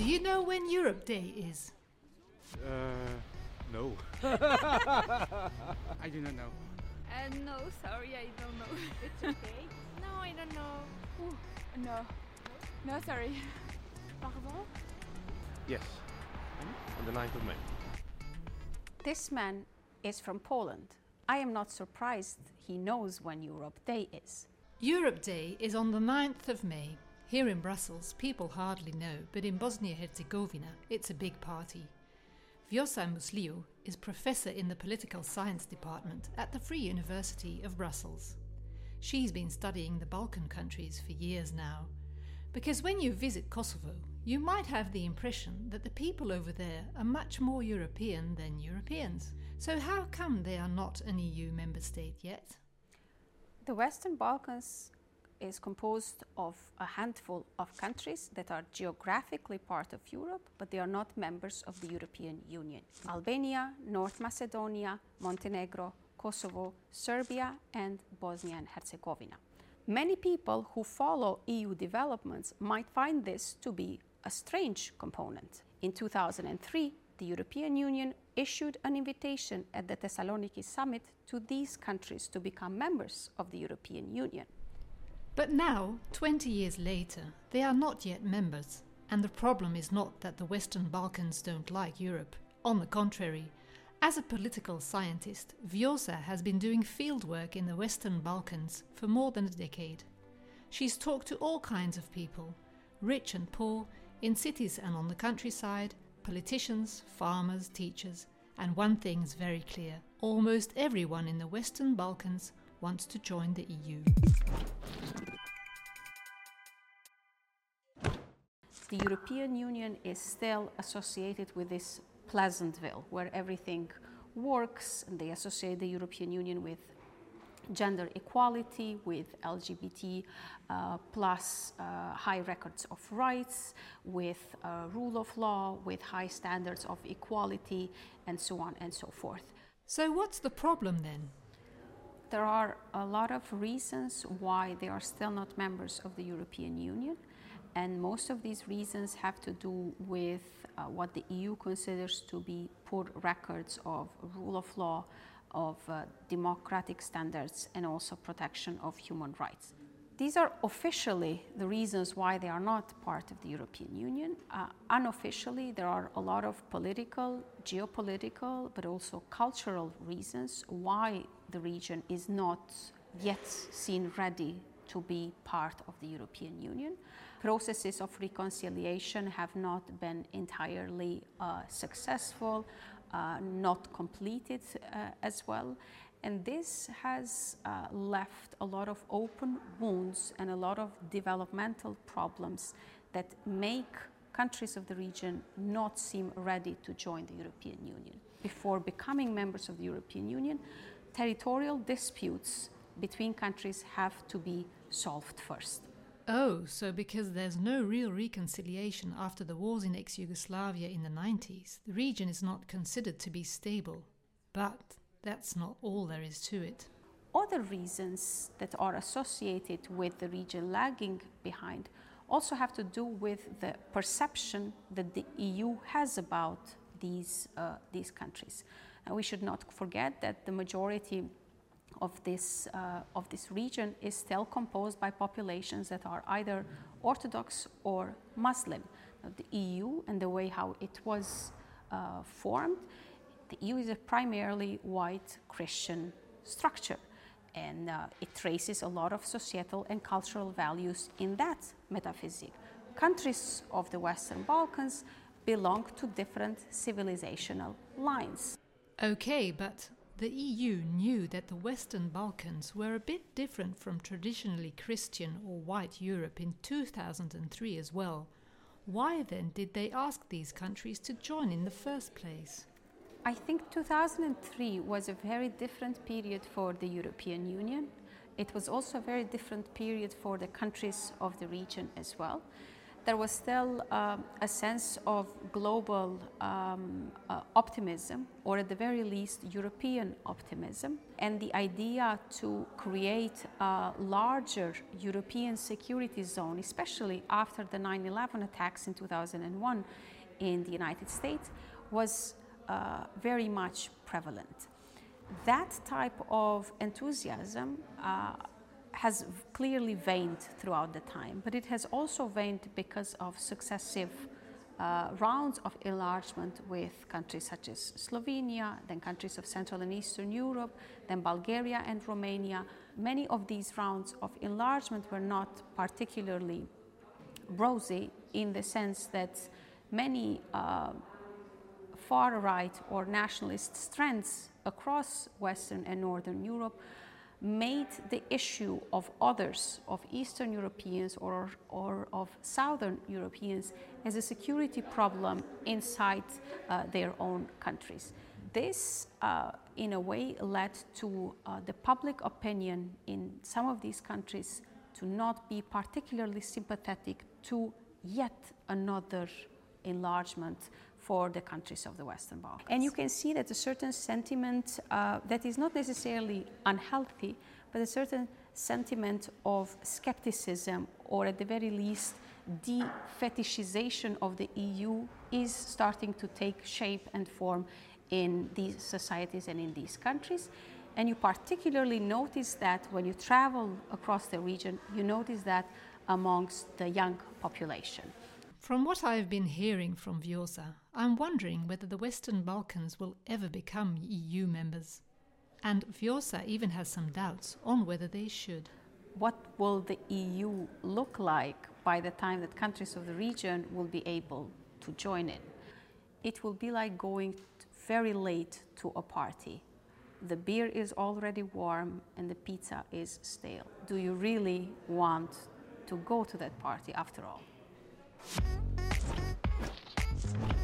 Do you know when Europe Day is? Uh, no. I do not know. Uh, no, sorry, I don't know. It's okay. no, I don't know. Ooh, no. No, sorry. Pardon? Yes. On the 9th of May. This man is from Poland. I am not surprised he knows when Europe Day is. Europe Day is on the 9th of May. Here in Brussels, people hardly know, but in Bosnia Herzegovina, it's a big party. Vjosa Musliu is professor in the political science department at the Free University of Brussels. She's been studying the Balkan countries for years now. Because when you visit Kosovo, you might have the impression that the people over there are much more European than Europeans. So, how come they are not an EU member state yet? The Western Balkans is composed of a handful of countries that are geographically part of Europe, but they are not members of the European Union. Albania, North Macedonia, Montenegro, Kosovo, Serbia, and Bosnia and Herzegovina. Many people who follow EU developments might find this to be a strange component. In 2003, the European Union issued an invitation at the Thessaloniki summit to these countries to become members of the European Union. But now, 20 years later, they are not yet members. And the problem is not that the Western Balkans don't like Europe. On the contrary, as a political scientist, Vjosa has been doing fieldwork in the Western Balkans for more than a decade. She's talked to all kinds of people, rich and poor, in cities and on the countryside, politicians, farmers, teachers, and one thing's very clear almost everyone in the Western Balkans wants to join the EU. The European Union is still associated with this Pleasantville, where everything works, and they associate the European Union with gender equality, with LGBT uh, plus uh, high records of rights, with uh, rule of law, with high standards of equality, and so on and so forth. So, what's the problem then? There are a lot of reasons why they are still not members of the European Union. And most of these reasons have to do with uh, what the EU considers to be poor records of rule of law, of uh, democratic standards, and also protection of human rights. These are officially the reasons why they are not part of the European Union. Uh, unofficially, there are a lot of political, geopolitical, but also cultural reasons why the region is not yet seen ready to be part of the European Union. Processes of reconciliation have not been entirely uh, successful, uh, not completed uh, as well. And this has uh, left a lot of open wounds and a lot of developmental problems that make countries of the region not seem ready to join the European Union. Before becoming members of the European Union, territorial disputes between countries have to be solved first. Oh, so because there's no real reconciliation after the wars in ex Yugoslavia in the 90s, the region is not considered to be stable. But that's not all there is to it. Other reasons that are associated with the region lagging behind also have to do with the perception that the EU has about these, uh, these countries. And we should not forget that the majority of this, uh, of this region is still composed by populations that are either Orthodox or Muslim. Now, the EU and the way how it was uh, formed, the EU is a primarily white Christian structure. And uh, it traces a lot of societal and cultural values in that metaphysic. Countries of the Western Balkans belong to different civilizational lines. Okay, but the EU knew that the Western Balkans were a bit different from traditionally Christian or white Europe in 2003 as well. Why then did they ask these countries to join in the first place? I think 2003 was a very different period for the European Union. It was also a very different period for the countries of the region as well. There was still um, a sense of global um, uh, optimism, or at the very least, European optimism, and the idea to create a larger European security zone, especially after the 9 11 attacks in 2001 in the United States, was uh, very much prevalent. That type of enthusiasm uh, has clearly waned throughout the time, but it has also waned because of successive uh, rounds of enlargement with countries such as Slovenia, then countries of Central and Eastern Europe, then Bulgaria and Romania. Many of these rounds of enlargement were not particularly rosy in the sense that many uh, far right or nationalist strands across Western and Northern Europe made the issue of others, of Eastern Europeans or, or of Southern Europeans, as a security problem inside uh, their own countries. This, uh, in a way, led to uh, the public opinion in some of these countries to not be particularly sympathetic to yet another enlargement for the countries of the Western Balkans. And you can see that a certain sentiment uh, that is not necessarily unhealthy, but a certain sentiment of skepticism or at the very least de-fetishization of the EU is starting to take shape and form in these societies and in these countries. And you particularly notice that when you travel across the region, you notice that amongst the young population. From what I've been hearing from Vjosa, I'm wondering whether the Western Balkans will ever become EU members. And Vjosa even has some doubts on whether they should. What will the EU look like by the time that countries of the region will be able to join in? It will be like going very late to a party. The beer is already warm and the pizza is stale. Do you really want to go to that party after all? Thank you.